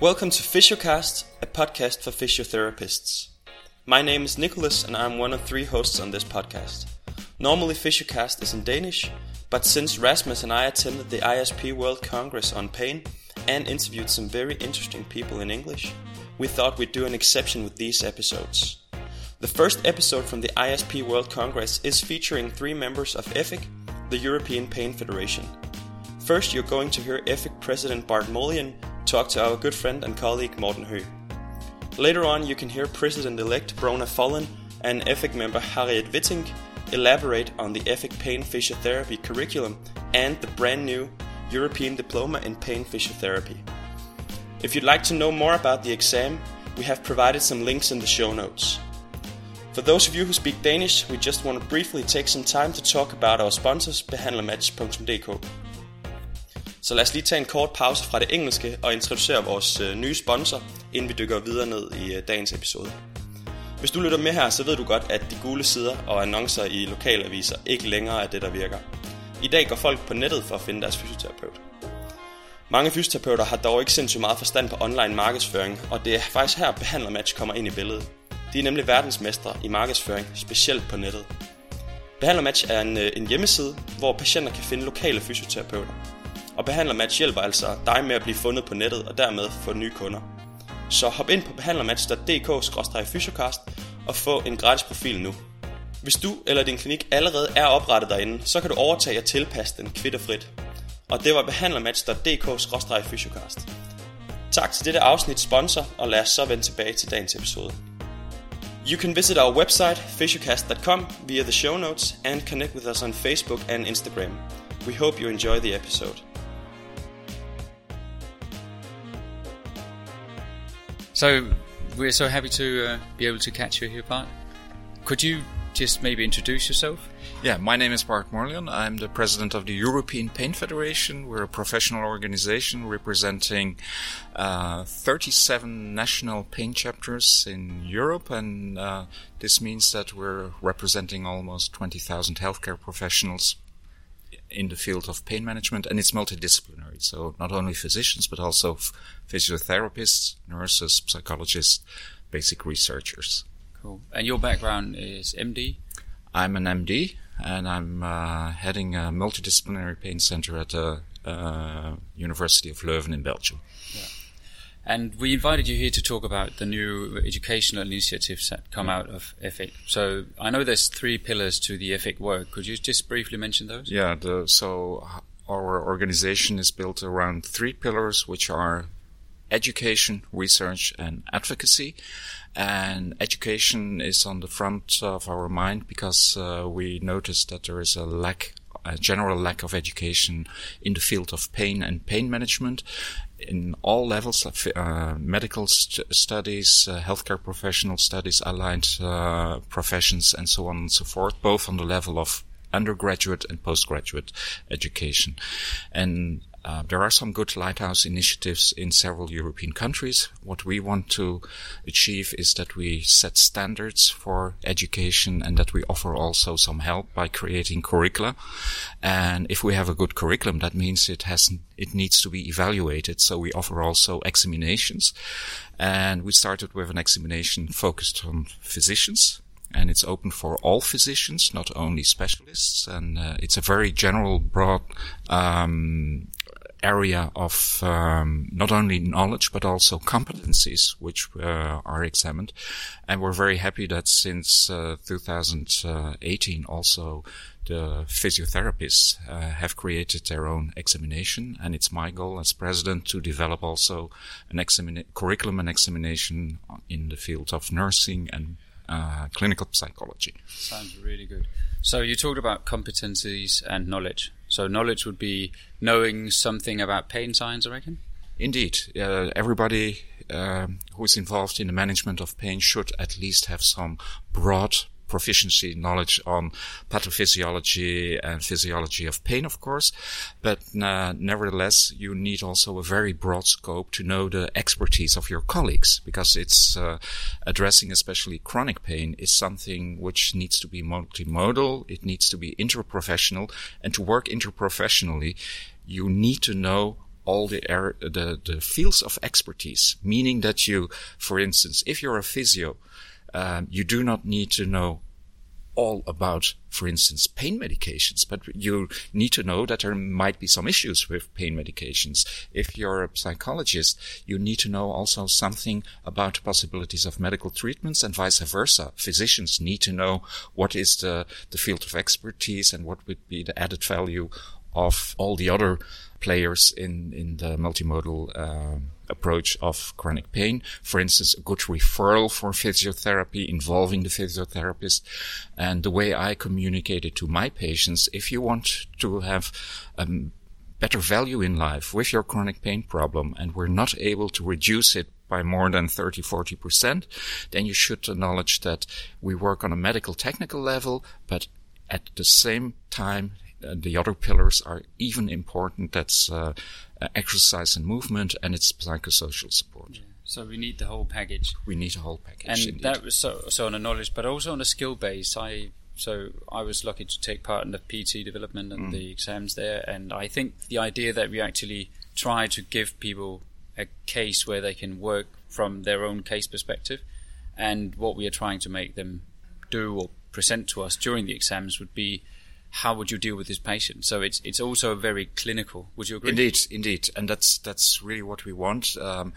Welcome to Physiocast, a podcast for physiotherapists. My name is Nicholas and I'm one of three hosts on this podcast. Normally, Physiocast is in Danish, but since Rasmus and I attended the ISP World Congress on pain and interviewed some very interesting people in English, we thought we'd do an exception with these episodes. The first episode from the ISP World Congress is featuring three members of EFIC, the European Pain Federation. First, you're going to hear EFIC President Bart Morlion talk to our good friend and colleague Morten Høgh. Later on, you can hear President elect Brona Fullen and EFIC member Harriet Wittink elaborate on the EFIC Pain Physiotherapy curriculum and the brand new European Diploma in Pain Physiotherapy. If you'd like to know more about the exam, we have provided some links in the show notes. For those of you who speak Danish, we just want to briefly take some time to talk about our sponsors, behandlermatch.dk. Så lad os lige tage en kort pause fra det engelske og introducere vores øh, nye sponsor, inden vi dykker videre ned i øh, dagens episode. Hvis du lytter med her, så ved du godt, at de gule sider og annoncer i lokalaviser ikke længere er det, der virker. I dag går folk på nettet for at finde deres fysioterapeut. Mange fysioterapeuter har dog ikke sindssygt meget forstand på online markedsføring, og det er faktisk her Behandlermatch kommer ind i billedet. De er nemlig verdensmestre i markedsføring, specielt på nettet. Behandlermatch er en, øh, en hjemmeside, hvor patienter kan finde lokale fysioterapeuter. Og Behandlermatch hjælper altså dig med at blive fundet på nettet og dermed få nye kunder. Så hop ind på behandlermatch.dk-fysiocast og få en gratis profil nu. Hvis du eller din klinik allerede er oprettet derinde, så kan du overtage og tilpasse den kvitterfrit. Og det var behandlermatch.dk-fysiocast. Tak til dette afsnit sponsor, og lad os så vende tilbage til dagens episode. You can visit our website, physiocast.com, via the show notes and connect with us on Facebook and Instagram. We hope you enjoy the episode. So we're so happy to uh, be able to catch you here, Bart. Could you just maybe introduce yourself? Yeah, my name is Bart Morlion. I'm the president of the European Pain Federation. We're a professional organization representing uh, 37 national pain chapters in Europe, and uh, this means that we're representing almost 20,000 healthcare professionals in the field of pain management, and it's multidisciplinary. So not only physicians, but also physiotherapists, nurses, psychologists, basic researchers. Cool. And your background is MD? I'm an MD, and I'm uh, heading a multidisciplinary pain center at the uh, University of Leuven in Belgium. Yeah. And we invited you here to talk about the new educational initiatives that come out of EFIC. So I know there's three pillars to the EFIC work. Could you just briefly mention those? Yeah, the, so our organization is built around three pillars, which are education, research, and advocacy. And education is on the front of our mind because uh, we noticed that there is a lack, a general lack of education in the field of pain and pain management in all levels of uh, medical st- studies, uh, healthcare professional studies, allied uh, professions, and so on and so forth, both on the level of undergraduate and postgraduate education. And uh, there are some good lighthouse initiatives in several European countries. What we want to achieve is that we set standards for education and that we offer also some help by creating curricula. And if we have a good curriculum, that means it has, it needs to be evaluated. So we offer also examinations. And we started with an examination focused on physicians and it's open for all physicians, not only specialists. And uh, it's a very general, broad um, area of um, not only knowledge but also competencies which uh, are examined and we're very happy that since uh, 2018 also the physiotherapists uh, have created their own examination and it's my goal as president to develop also an examina- curriculum and examination in the field of nursing and uh, clinical psychology. Sounds really good. So you talked about competencies and knowledge. So knowledge would be knowing something about pain science, I reckon. Indeed, uh, everybody uh, who is involved in the management of pain should at least have some broad proficiency knowledge on pathophysiology and physiology of pain, of course. But uh, nevertheless, you need also a very broad scope to know the expertise of your colleagues because it's uh, addressing especially chronic pain is something which needs to be multimodal. It needs to be interprofessional and to work interprofessionally, you need to know all the, er- the, the fields of expertise, meaning that you, for instance, if you're a physio, um, you do not need to know all about, for instance, pain medications, but you need to know that there might be some issues with pain medications. If you're a psychologist, you need to know also something about the possibilities of medical treatments and vice versa. Physicians need to know what is the, the field of expertise and what would be the added value of all the other players in, in the multimodal uh, approach of chronic pain. For instance, a good referral for physiotherapy involving the physiotherapist. And the way I communicate it to my patients, if you want to have um, better value in life with your chronic pain problem and we're not able to reduce it by more than 30, 40%, then you should acknowledge that we work on a medical technical level, but at the same time, the other pillars are even important. That's uh, uh, exercise and movement, and it's psychosocial support. Yeah. So we need the whole package. We need a whole package. And indeed. that was so, so on a knowledge, but also on a skill base. I so I was lucky to take part in the PT development and mm. the exams there, and I think the idea that we actually try to give people a case where they can work from their own case perspective, and what we are trying to make them do or present to us during the exams would be how would you deal with this patient? So it's it's also very clinical. Would you agree? Indeed, indeed, and that's that's really what we want. Um,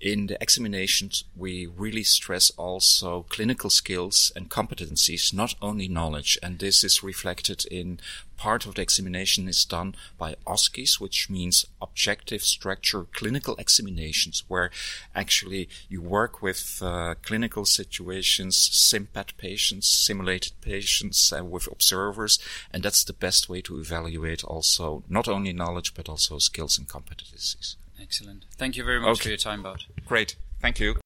in the examinations, we really stress also clinical skills and competencies, not only knowledge, and this is reflected in part of the examination is done by OSCEs, which means objective structure clinical examinations, where actually you work with uh, clinical situations, SIMPAT patients, simulated patients, uh, with observers, and that's the best way to evaluate also not only knowledge but also skills and competencies. Excellent. Thank you very much okay. for your time, Bart. Great. Thank you.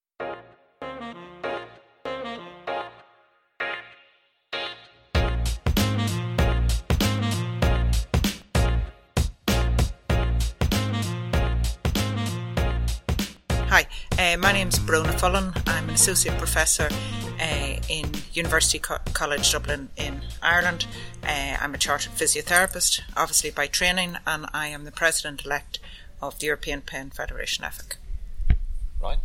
My Brona Fullen. I'm an associate professor uh, in University Co- College Dublin in Ireland. Uh, I'm a chartered physiotherapist, obviously by training, and I am the president elect of the European Pain Federation EFIC. Right.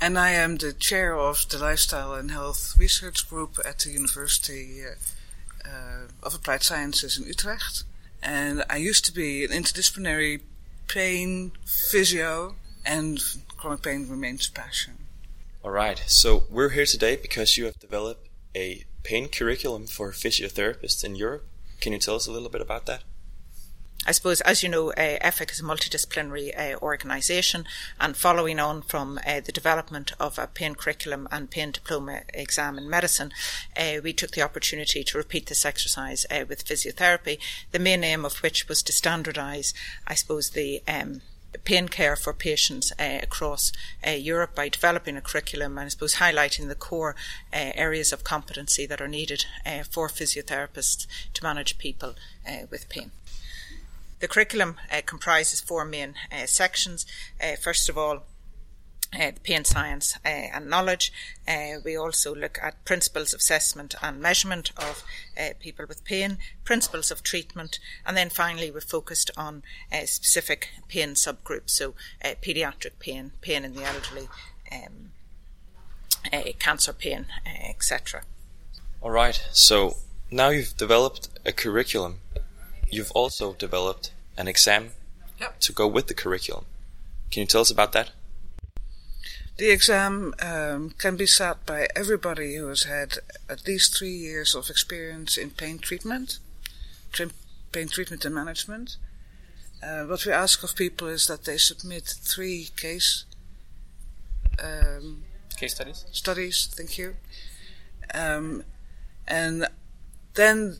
And I am the chair of the Lifestyle and Health Research Group at the University uh, uh, of Applied Sciences in Utrecht. And I used to be an interdisciplinary pain physio and chronic pain remains a passion. All right. So we're here today because you have developed a pain curriculum for physiotherapists in Europe. Can you tell us a little bit about that? I suppose, as you know, uh, EFIC is a multidisciplinary uh, organisation, and following on from uh, the development of a pain curriculum and pain diploma exam in medicine, uh, we took the opportunity to repeat this exercise uh, with physiotherapy. The main aim of which was to standardise, I suppose, the um, pain care for patients uh, across uh, Europe by developing a curriculum and I suppose highlighting the core uh, areas of competency that are needed uh, for physiotherapists to manage people uh, with pain. The curriculum uh, comprises four main sections. first of all, uh, pain science uh, and knowledge. Uh, we also look at principles of assessment and measurement of uh, people with pain, principles of treatment, and then finally we're focused on uh, specific pain subgroups, so uh, pediatric pain, pain in the elderly, um, cancer pain, etc. All right, so now you've developed a curriculum. You've also developed an exam yep. to go with the curriculum. Can you tell us about that? The exam um, can be sat by everybody who has had at least three years of experience in pain treatment, pain treatment and management. Uh, what we ask of people is that they submit three case um, case studies. Studies, thank you. Um, and then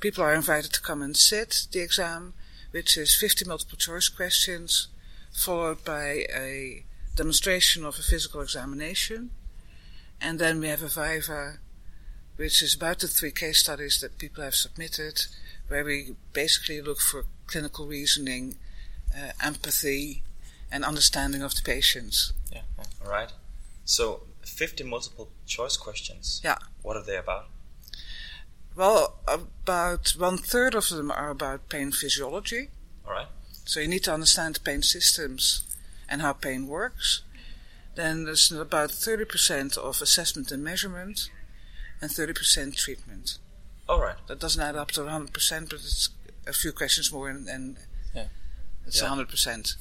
people are invited to come and sit the exam, which is 50 multiple choice questions, followed by a demonstration of a physical examination. And then we have a Viva, which is about the three case studies that people have submitted, where we basically look for clinical reasoning, uh, empathy, and understanding of the patients. Yeah, all right. So, 50 multiple choice questions. Yeah. What are they about? Well, about one third of them are about pain physiology. All right. So you need to understand the pain systems and how pain works. Then there's about 30% of assessment and measurement and 30% treatment. All right. That doesn't add up to 100%, but it's a few questions more and, and Yeah. it's Yeah. 100%.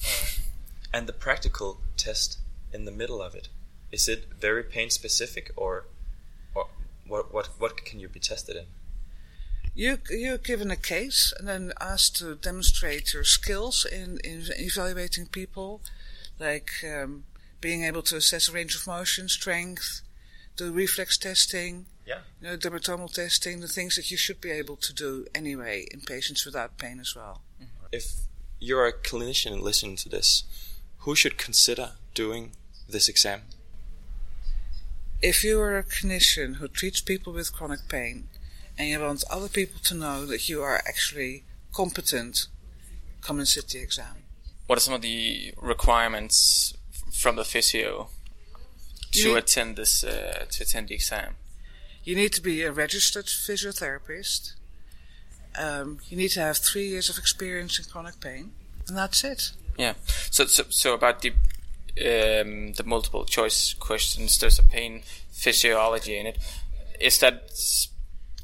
And the practical test in the middle of it, is it very pain specific or, or what, what, what can you be tested in? You, you're given a case and then asked to demonstrate your skills in, in evaluating people, like um, being able to assess a range of motion, strength, do reflex testing, Yeah. you know, dermatomal testing, the things that you should be able to do anyway in patients without pain as well. If you're a clinician listening to this, who should consider doing this exam? If you are a clinician who treats people with chronic pain and you want other people to know that you are actually competent, come and sit the exam. What are some of the requirements from the physio to You- attend this uh, to attend the exam? You need to be a registered physiotherapist. Um, you need to have three years of experience in chronic pain, and that's it. Yeah. So so, so about the um, the multiple choice questions, there's a pain physiology in it. Is that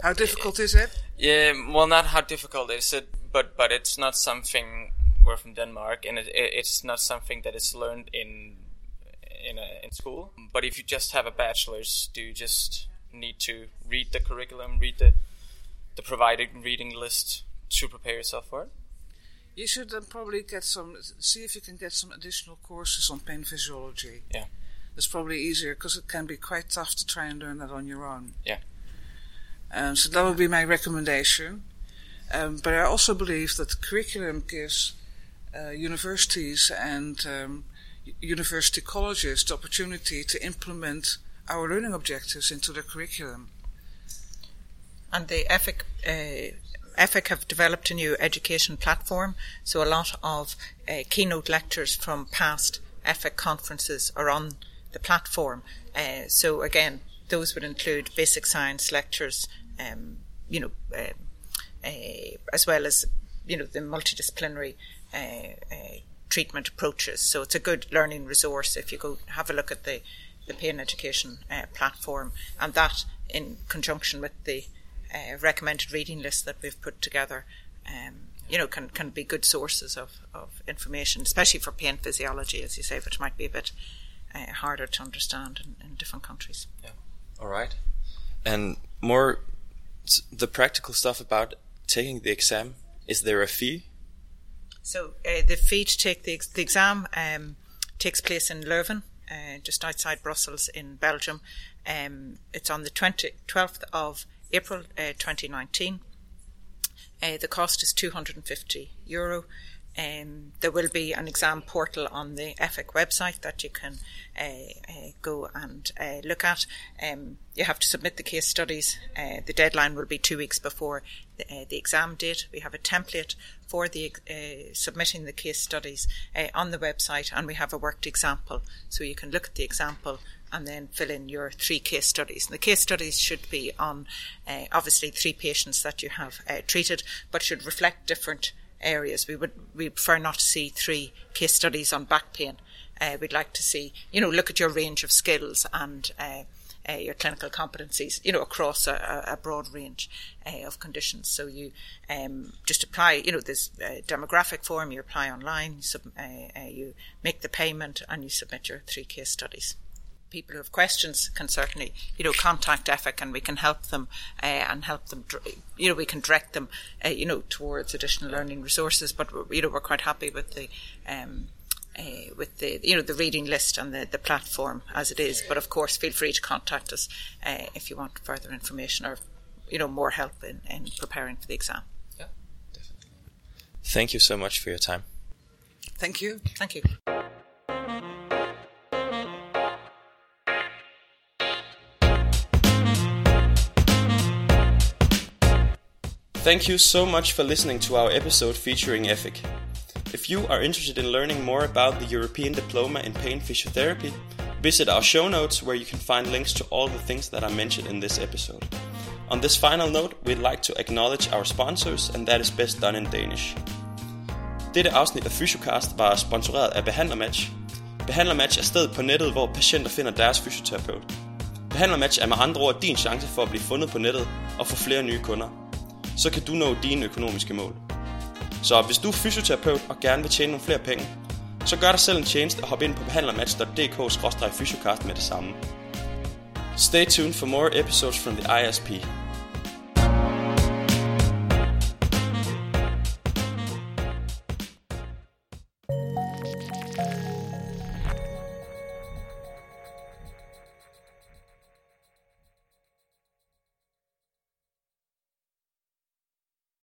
How difficult is it? yeah? Well, not how difficult is it, but but it's not something. We're from Denmark, and it, it, it's not something that is learned in in a, in school. But if you just have a bachelor's, do you just need to read the curriculum, read the the provided reading list to prepare yourself for it? You should then probably get some, see if you can get some additional courses on pain physiology. Yeah. That's probably easier because it can be quite tough to try and learn that on your own. Yeah. Um, so that would be my recommendation. Um, but I also believe that the curriculum gives uh, universities and um, university colleges the opportunity to implement our learning objectives into their curriculum. And the EFIC, uh, EFIC have developed a new education platform, so a lot of uh, keynote lectures from past EFIC conferences are on the platform. Uh, so again, those would include basic science lectures, um, you know, um uh, as well as you know the multidisciplinary uh, uh, treatment approaches. So it's a good learning resource if you go have a look at the the pain education uh, platform, and that in conjunction with the uh, recommended reading list that we've put together, um, you know, can can be good sources of, of information, especially for pain physiology, as you say, which might be a bit uh, harder to understand in, in different countries. Yeah. All right. And more the practical stuff about taking the exam. Is there a fee? So uh, the fee to take the, the exam um, takes place in Leuven, uh, just outside Brussels in Belgium. Um, it's on the 20, 12th of April uh, 2019. Uh, the cost is 250 euro. Um, there will be an exam portal on the EFIC website that you can uh, uh, go and look at. Um, you have to submit the case studies. The deadline will be two weeks before uh, the exam date. We have a template for the uh, submitting the case studies uh, on the website, and we have a worked example, so you can look at the example and then fill in your three case studies. And the case studies should be on uh, obviously three patients that you have uh, treated, but should reflect different areas. We would we prefer not to see three case studies on back pain. Uh, we'd like to see you know look at your range of skills and. Uh, your clinical competencies, you know, across a, a broad range uh, of conditions. So you um, just apply, you know, this uh, demographic form. You apply online, you, sub, uh, uh, you make the payment, and you submit your three case studies people who have questions can certainly, you know, contact EFIC and we can help them uh, and help them, you know, we can direct them, uh, you know, towards additional learning resources. But you know, we're quite happy with the. Um, uh, with the you know the reading list and the, the platform as it is, but of course feel free to contact us uh, if you want further information or you know more help in, in preparing for the exam. Yeah, definitely. Thank you so much for your time. Thank you. Thank you. Thank you so much for listening to our episode featuring EFIC. If you are interested in learning more about the European Diploma in Pain Physiotherapy, visit our show notes where you can find links to all the things that I mentioned in this episode. On this final note, we'd like to acknowledge our sponsors, and that is best done in Danish. Dette afsnit af Fysiocast var sponsoreret af Behandlermatch. Behandlermatch er stedet på nettet, hvor patienter finder deres fysioterapeut. Behandlermatch er med andre ord din chance for at blive fundet på nettet og få flere nye kunder. Så kan du nå dine økonomiske mål. Så hvis du er fysioterapeut og gerne vil tjene nogle flere penge, så gør dig selv en tjeneste og hop ind på behandlermatch.dk-fysiocast med det samme. Stay tuned for more episodes from the ISP.